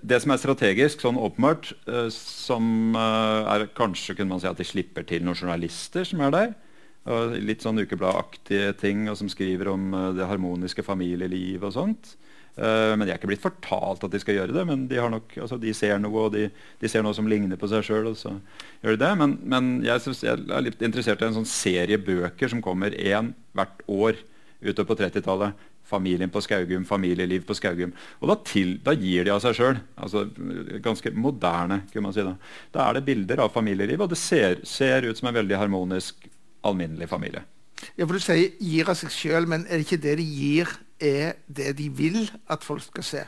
det som er strategisk, sånn åpenbart, eh, som er kanskje kunne man si at de slipper til noen journalister som er der. Litt sånn ukebladaktige ting, og som skriver om det harmoniske familielivet og sånt. Uh, men de er ikke blitt fortalt at de skal gjøre det. Men de, nok, altså, de ser noe, og de, de, ser noe som ligner på seg sjøl. Men, men jeg, jeg, er litt interessert i en sånn serie bøker som kommer én hvert år utover på 30-tallet. 'Familien på Skaugum', 'Familieliv på Skaugum'. Og da, til, da gir de av seg sjøl. Altså, ganske moderne. kunne man si Da Da er det bilder av familieliv, og det ser, ser ut som en veldig harmonisk, alminnelig familie. Ja, for Du sier 'gir av seg sjøl', men er det ikke det de gir er det de vil at folk skal se.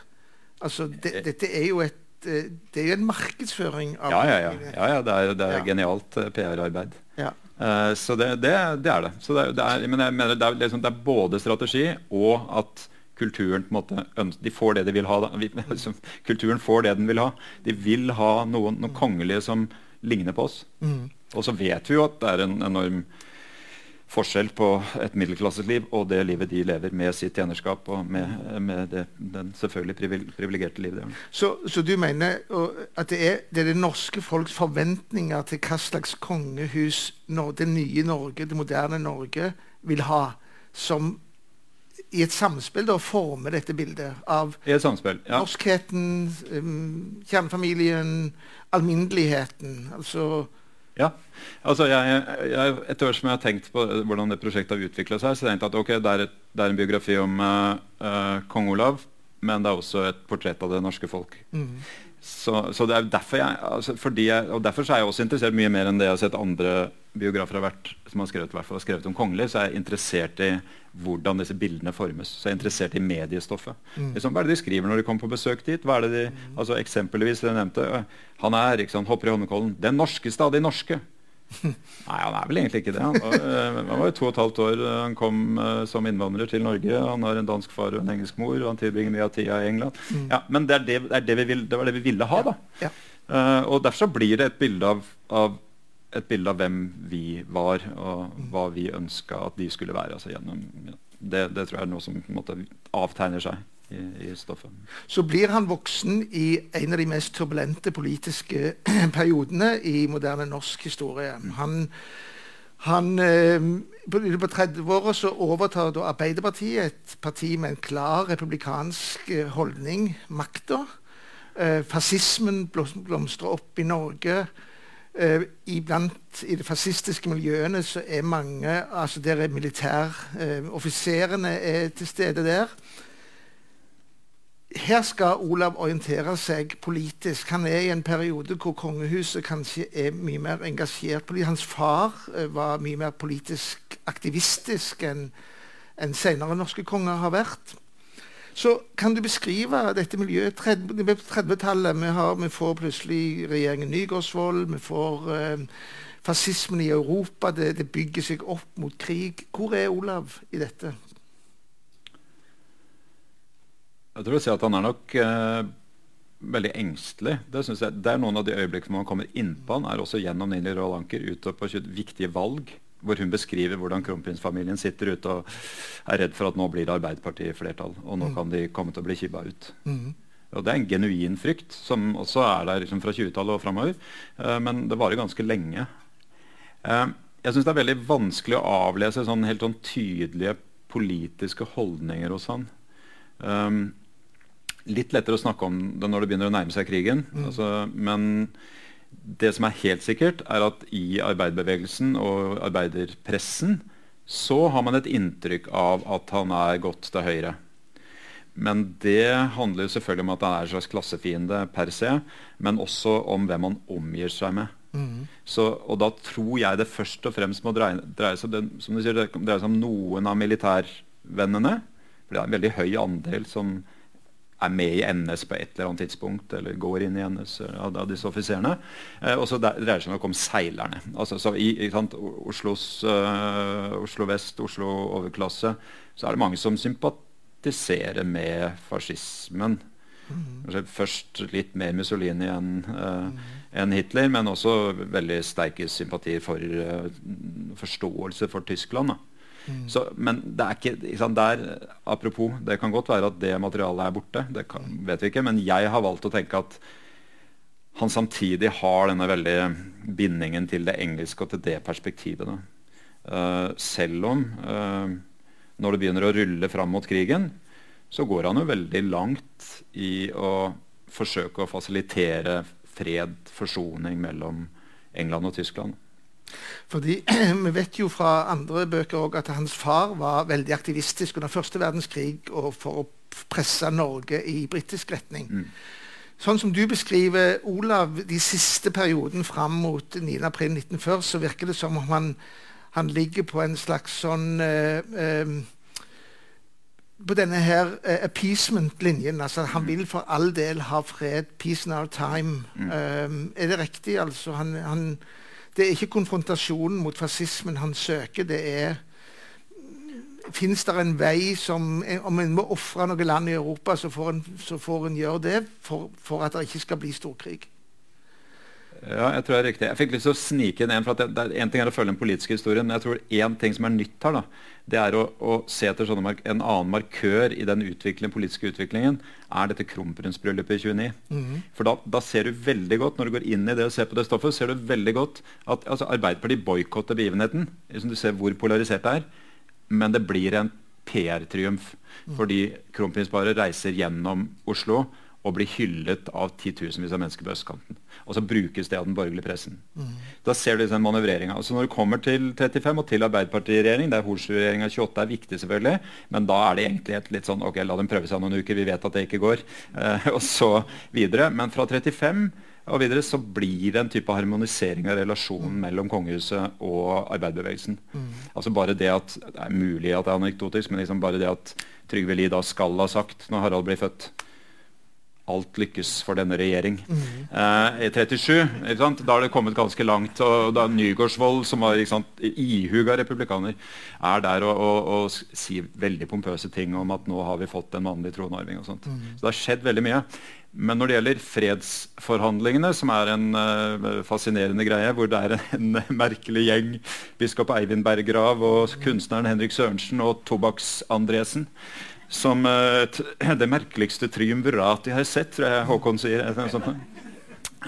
Altså, det, eh. dette er jo et eh, det er jo en markedsføring av Ja, ja, ja. ja, ja det er, det er genialt PR-arbeid. Ja. Uh, så det, det, det, er det. Så det, er, men jeg mener det er, liksom, det er både strategi og at kulturen på en måte De får det de vil ha. Liksom, kulturen får det den vil ha. De vil ha noen, noen kongelige som ligner på oss. Mm. Og så vet vi jo at det er en enorm forskjell på et middelklasseliv og det livet de lever med sitt tjenerskap og med, med det, den selvfølgelig privilegerte livet de har. Så, så, du mener at det er, det er, det norske folks forventninger til hva slags kongehus det nye Norge, det moderne Norge, vil ha, som i et samspill da former dette bildet av I et samspill, ja. norskheten, um, kjernefamilien, alminneligheten. Altså ja. altså jeg, jeg, Etter hvert som jeg har tenkt på hvordan det prosjektet har utvikla seg, så har jeg tenkt at okay, det er, et, det er en biografi om uh, kong Olav, men det er også et portrett av det norske folk. Mm. Så, så, det er derfor jeg, altså jeg, og derfor er jeg også interessert mye mer enn det jeg har sett andre biografer har vært, som har skrevet, har skrevet om kongelig, så er jeg interessert i hvordan disse bildene formes. Så jeg er interessert i mediestoffet. Mm. Liksom, hva er det de skriver når de kommer på besøk dit? Hva er det de, mm. altså Eksempelvis det jeg nevnte. Han er ikke sant, hopper i Holmenkollen. Den norskeste av de norske. Nei, han er vel egentlig ikke det. Han var, eh, han var jo to og et halvt år eh, han kom uh, som innvandrer til Norge. Han har en dansk far og en engelsk mor, og han tilbringer mye av tida i England. Mm. Ja, men det, er det, det, vil, det, var det vi ville ha, da. Ja. Uh, og derfor så blir det et bilde av, av, et bilde av hvem vi var, og mm. hva vi ønska at de skulle være. Altså gjennom, det, det, tror jeg er noe som måte avtegner seg i, i, stoffet. Så blir han voksen i en av de mest turbulente politiske periodene i moderne norsk historie. Han, han eh, På 30-åra så overtar da Arbeiderpartiet, et parti med en klar republikansk eh, holdning, makta. Eh, fascismen blomstrer opp i Norge. Uh, iblant I de fascistiske miljøene så er mange altså Der er militæroffiserene uh, til stede der her skal Olav orientere seg politisk. Han er i en periode hvor kongehuset kanskje er mye mer engasjert. Hans far eh, var mye mer politisk aktivistisk enn en senere norske konger har vært. Så kan du beskrive dette miljøet 30-tallet? Vi, vi, får plutselig regjeringen Nygaardsvold. Vi får eh, fascismen i Europa. Det, det bygger seg opp mot krig. Hvor er Olav i dette? Jeg tror å si at han er nok eh, veldig engstelig. Det, jeg, det, er noen av de øyeblikkene man kommer innpå han, er også gjennom Nili Roald Anker ute på viktige valg. Hvor hun beskriver hvordan kronprinsfamilien sitter ute og er redd for at nå blir det Arbeiderpartiet flertall. Og nå mm. kan de komme til å bli kibba ut. Mm. Og Det er en genuin frykt, som også er der liksom, fra 20-tallet og framover. Eh, men det varer ganske lenge. Eh, jeg syns det er veldig vanskelig å avlese sånn helt sånn tydelige politiske holdninger hos han. Um, litt lettere å snakke om det når det begynner å nærme seg krigen. Mm. Altså, men det som er helt sikkert, er at i arbeiderbevegelsen og arbeiderpressen så har man et inntrykk av at han er gått til høyre. Men det handler jo selvfølgelig om at han er en slags klassefiende per se, men også om hvem han omgir seg med. Mm. Så, og da tror jeg det først og fremst må dreie, dreie seg, du sier, dreie seg om noen av militærvennene. For det er en veldig høy andel som er med i NS på et eller annet tidspunkt, eller går inn i NS av, av disse offiserene. Eh, og så dreier det seg nok om seilerne. Altså, så I, i Oslos, uh, Oslo vest, Oslo overklasse, så er det mange som sympatiserer med fascismen. Mm. Først litt mer Mussolini enn uh, mm. en Hitler, men også veldig sterke sympatier for uh, forståelse for Tyskland. Da. Mm. Så, men det er ikke, ikke der, Apropos, det kan godt være at det materialet er borte. Det kan, vet vi ikke. Men jeg har valgt å tenke at han samtidig har denne veldige bindingen til det engelske og til det perspektivet. Uh, selv om uh, når det begynner å rulle fram mot krigen, så går han jo veldig langt i å forsøke å fasilitere fred, forsoning mellom England og Tyskland. Fordi Vi vet jo fra andre bøker at hans far var veldig aktivistisk under første verdenskrig og for å presse Norge i britisk retning. Mm. Sånn som du beskriver Olav de siste perioden fram mot 9.4.1940, så virker det som om han, han ligger på en slags sånn eh, eh, på denne her uh, appeasement-linjen. altså Han mm. vil for all del ha fred. Peace in our time. Mm. Um, er det riktig? altså han, han det er ikke konfrontasjonen mot fascismen han søker. det er Fins det en vei som Om en må ofre noe land i Europa, så får en, så får en gjøre det for, for, at det ikke skal bli storkrig? Ja, jeg tror det er riktig. Jeg fikk lyst til å snike inn en. for det, det En ting er å følge den politiske historien, men jeg tror én ting som er nytt her, da, det er å, å se etter en annen markør i den utvikling, politiske utviklingen, er dette kronprinsbryllupet i 29. Mm. For da, da, ser du veldig godt, når du går inn i det og ser på det stoffet, ser du veldig godt at altså, Arbeiderpartiet boikotter begivenheten. Liksom du ser hvor polarisert det er. Men det blir en PR-triumf. Mm. Fordi kronprinsparet reiser gjennom Oslo og blir hyllet av titusenvis av mennesker på østkanten. Og så brukes det av den borgerlige pressen. Mm. Da ser du den manøvreringa. Altså når du kommer til 35 og til Arbeiderpartiregjering, der Horsrud-regjeringa 28 er viktig, selvfølgelig, men da er det egentlig et litt sånn Ok, la dem prøve seg noen uker, vi vet at det ikke går. Eh, og så videre. Men fra 35 og videre så blir det en type harmonisering av relasjonen mm. mellom kongehuset og arbeiderbevegelsen. Mm. Altså bare Det at, det er mulig at det er anekdotisk, men liksom bare det at Trygve Lie da skal ha sagt når Harald blir født alt lykkes for denne regjering. Mm. Eh, I 37 da har det kommet ganske langt. og da Nygaardsvold, som var sant, ihuga republikaner, er der og, og, og, sier veldig pompøse ting om at nå har vi fått en mannlig tronarving. og sånt. Mm. Så det har skjedd veldig mye. Men når det gjelder fredsforhandlingene, som er en uh, fascinerende greie, hvor det er en, en merkelig gjeng, biskop Eivind Berggrav og kunstneren Henrik Sørensen og Tobakks-Andresen, som uh, det merkeligste triumvirat jeg har sett, tror jeg Håkon sier.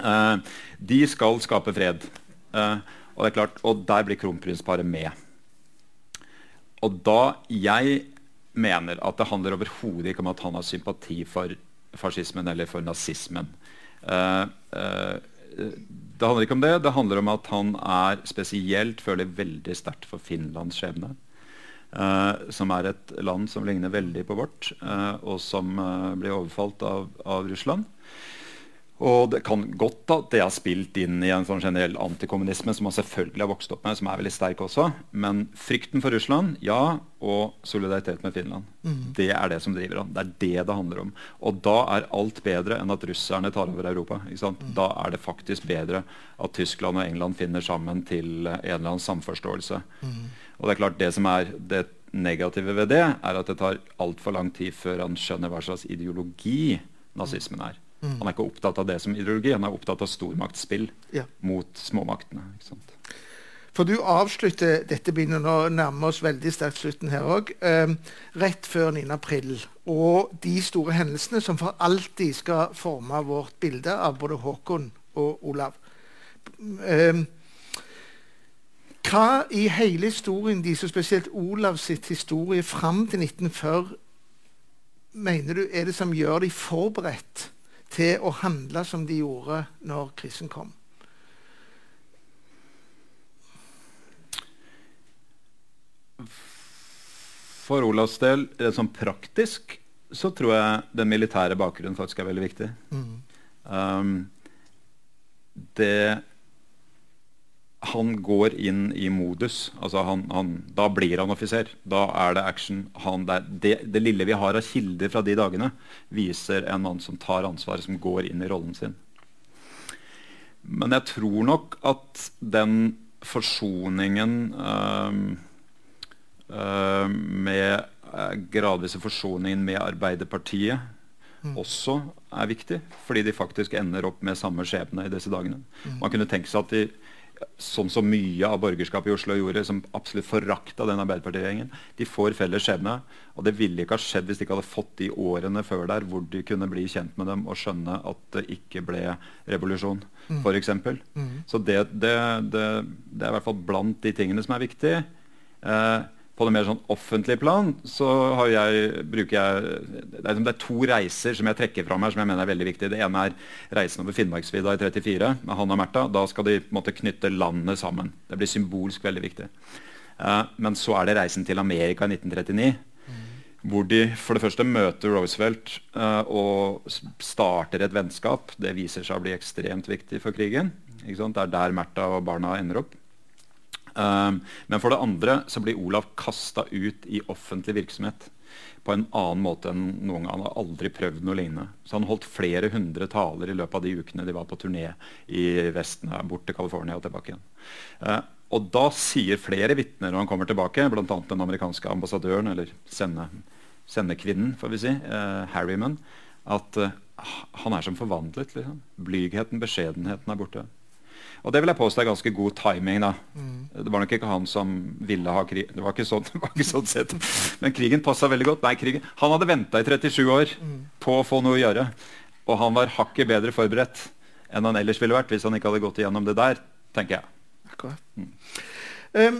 Uh, de skal skape fred. Uh, og, klart, og der blir kronprinsparet med. Og da jeg mener at det handler overhodet ikke om at han har sympati for fascismen eller for nazismen. det handler ikke om det. Det handler om at han er spesielt føler veldig sterkt for Finlands skjebne. Uh, som er et land som ligner veldig på vårt, uh, og som uh, blir overfalt av, av, Russland. Og det kan godt at det har spilt inn i en sånn generell antikommunisme som man selvfølgelig har vokst opp med, som er veldig sterk også. Men frykten for Russland, ja, og solidaritet med Finland. Mm. Det er det som driver han. Det er det det handler om. Og da er alt bedre enn at russerne tar over Europa. Mm. Da er det faktisk bedre at Tyskland og England finner sammen til en eller annen samforståelse. Mm. Og det er klart det som er det negative ved det, er at det tar altfor lang tid før han skjønner hva slags ideologi nazismen er. Mm. Han er ikke opptatt av det som ideologi, han er opptatt av stormaktsspill ja. mot småmaktene. For du avslutter dette bindet, nå nærmer oss veldig sterkt slutten her òg, eh, rett før 9. april. Og de store hendelsene som for alltid skal forme vårt bilde av både Håkon og Olav. Eh, hva i hele historien deres, og spesielt Olavs historie fram til 1940, mener du er det som gjør de forberedt til å handle som de gjorde når krisen kom? For Olavs del, sånn praktisk, så tror jeg den militære bakgrunnen faktisk er veldig viktig. Mm. Um, det han går inn i modus. Altså han, han, da blir han offiser. Da er det action. Han, det, det, lille vi har av kilder fra de dagene, viser en mann som tar ansvaret, som går inn i rollen sin. Men jeg tror nok at den forsoningen øh, øh, med øh, gradvise forsoningen med Arbeiderpartiet mm. også er viktig. Fordi de faktisk ender opp med samme skjebne i disse dagene. Mm. Man kunne tenke seg at de som mye av borgerskapet i Oslo gjorde, som absolutt forakta den Arbeiderpartiregjeringen. De får felles skjebne. Og det ville ikke ha skjedd hvis de ikke hadde fått de årene før der hvor de kunne bli kjent med dem og skjønne at det ikke ble revolusjon, mm. f.eks. Mm. Så det, det, det, det, er i hvert fall blant de tingene som er viktige. Eh, på det mer sånn offentlige plan så jeg, bruker jeg det er, to reiser som jeg trekker fram her som jeg mener er veldig viktige. Det ene er reisen over Finnmarksvidda i 34 med han og Märtha. Da skal de på en måte knytte landet sammen. Det blir symbolsk veldig viktig. Uh, men så er det reisen til Amerika i 1939. Mm. Hvor de for det første møter Roosevelt uh, og starter et vennskap. Det viser seg å bli ekstremt viktig for krigen. Det er der Märtha og barna ender opp. Um, men for det andre så blir Olav kasta ut i offentlig virksomhet på en annen måte enn noen gang. Han har aldri prøvd noe lignende. Så han holdt flere hundre taler i løpet av de ukene de var på turné i Vesten, bort til California og tilbake igjen. Eh, og da sier flere vitner når han kommer tilbake, bl.a. den amerikanske ambassadøren, eller sende, sendekvinnen, får vi si, eh, Harryman, at eh, han er som forvandlet. Liksom. Blygheten, beskjedenheten er borte. Og det vil jeg påstå er ganske god timing. da. Mm. Det var nok ikke han som ville ha krig. Det var ikke sånn, det var ikke sånn sett. Men krigen passa veldig godt. Nei, krigen. Han hadde venta i 37 år mm. på å få noe å gjøre. Og han var hakket bedre forberedt enn han ellers ville vært hvis han ikke hadde gått igjennom det der, tenker jeg. Akkurat. Mm. Um,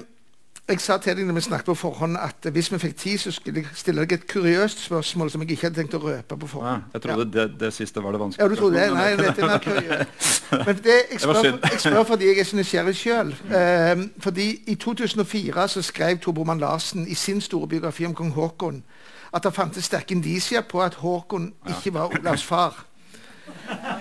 jeg sa til deg når vi snakket på forhånd at hvis vi fikk tid, så skulle jeg stille deg et kuriøst spørsmål som jeg ikke hadde tenkt å røpe på forhånd. Ja, jeg trodde ja. det, det, siste var det vanskelige. Ja, du trodde det? Nei, dette er mer kuriøst. Men det, jeg, spør, jeg spør fordi jeg er så nysgjerrig sjøl. Eh, fordi i 2004 så skrev Tor Bormann Larsen i sin store biografi om kong Haakon at det fantes sterke indisier på at Haakon ikke var Olavs far.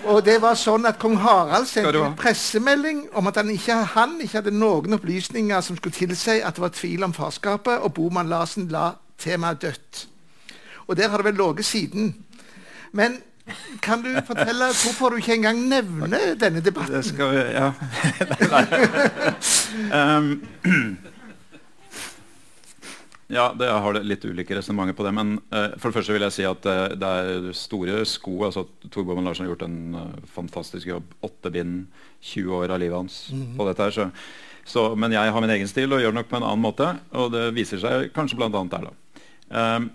Og det var sånn at Kong Harald sendte en pressemelding om at han ikke, han ikke hadde noen opplysninger som skulle tilsi at det var tvil om farskapet, og Boman Larsen la temaet dødt. Og der har det vel ligget siden. Men kan du fortelle hvorfor du ikke engang nevner denne debatten? Det skal vi, ja. Nei. um, Ja, det har litt ulike resonnementer på det. Men uh, for det første vil jeg si at uh, det er store sko. altså Tor Bommen Larsen har gjort en uh, fantastisk jobb. Åtte bind, 20 år av livet hans mm -hmm. på dette her. Så, så, men jeg har min egen stil og gjør det nok på en annen måte. Og det viser seg kanskje bl.a. der, da. Um,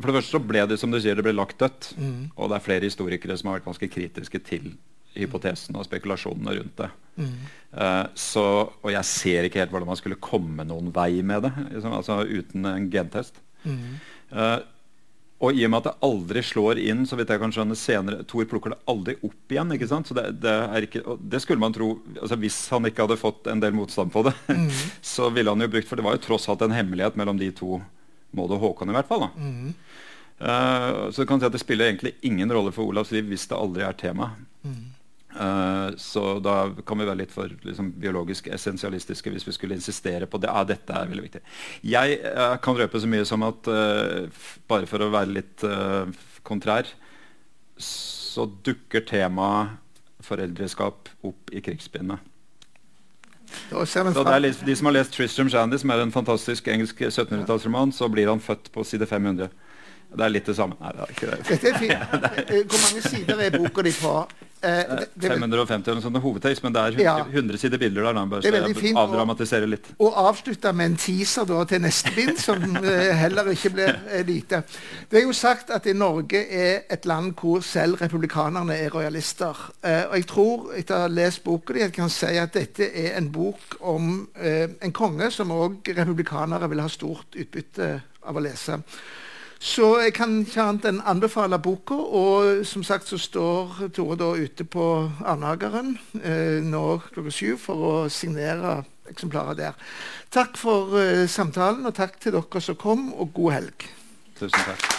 for det første så ble det som du sier, det ble lagt dødt. Mm. Og det er flere historikere som har vært ganske kritiske til hypotesene og spekulasjonene rundt det. Mm. Uh, så, og jeg ser ikke helt hvordan man skulle komme noen vei med det liksom, altså uten en gentest. Mm. Uh, og i og med at det aldri slår inn, så vidt jeg kan skjønne senere Thor plukker det aldri opp igjen. ikke sant? Så det, det, ikke, det skulle man tro altså Hvis han ikke hadde fått en del motstand på det, mm. så ville han jo brukt For det var jo tross alt en hemmelighet mellom de to, Maud og Håkon i hvert fall. da. Uh, så du kan si at det spiller egentlig ingen rolle for Olavs liv hvis det aldri er tema. Mm. Uh, så da kan vi være litt for liksom, biologisk essensialistiske hvis vi skulle insistere på det. Ja, dette er veldig viktig. Jeg uh, kan røpe så mye som at uh, bare for å være litt kontrær, så dukker temaet foreldreskap opp i er litt, De som har lest 'Tristram Shandy', som er en fantastisk engelsk 1700-tallsroman, så blir han født på side 500. Det er litt det samme. Nei, det er ikke det. Dette er fint. Hvor mange sider er boka di på? Eh, det, det, 550 eller sånt hovedtekst, men det er 100, ja. 100 sider bilder der. Bare, det er veldig fint avdramatisere litt. Og, og avslutte med en teaser da, til neste bind, som eh, heller ikke blir eh, lite. Det er jo sagt at i Norge er et land hvor selv republikanerne er rojalister. Eh, og jeg tror, etter å ha lest boka di, jeg kan si at dette er en bok om eh, en konge som òg republikanere vil ha stort utbytte av å lese. Så jeg kan ikke annet enn anbefale boka. Og som sagt så står Tore da ute på Arnageren eh, nå klokka syv for å signere eksemplarer der. Takk for eh, samtalen, og takk til dere som kom, og god helg. Tusen takk.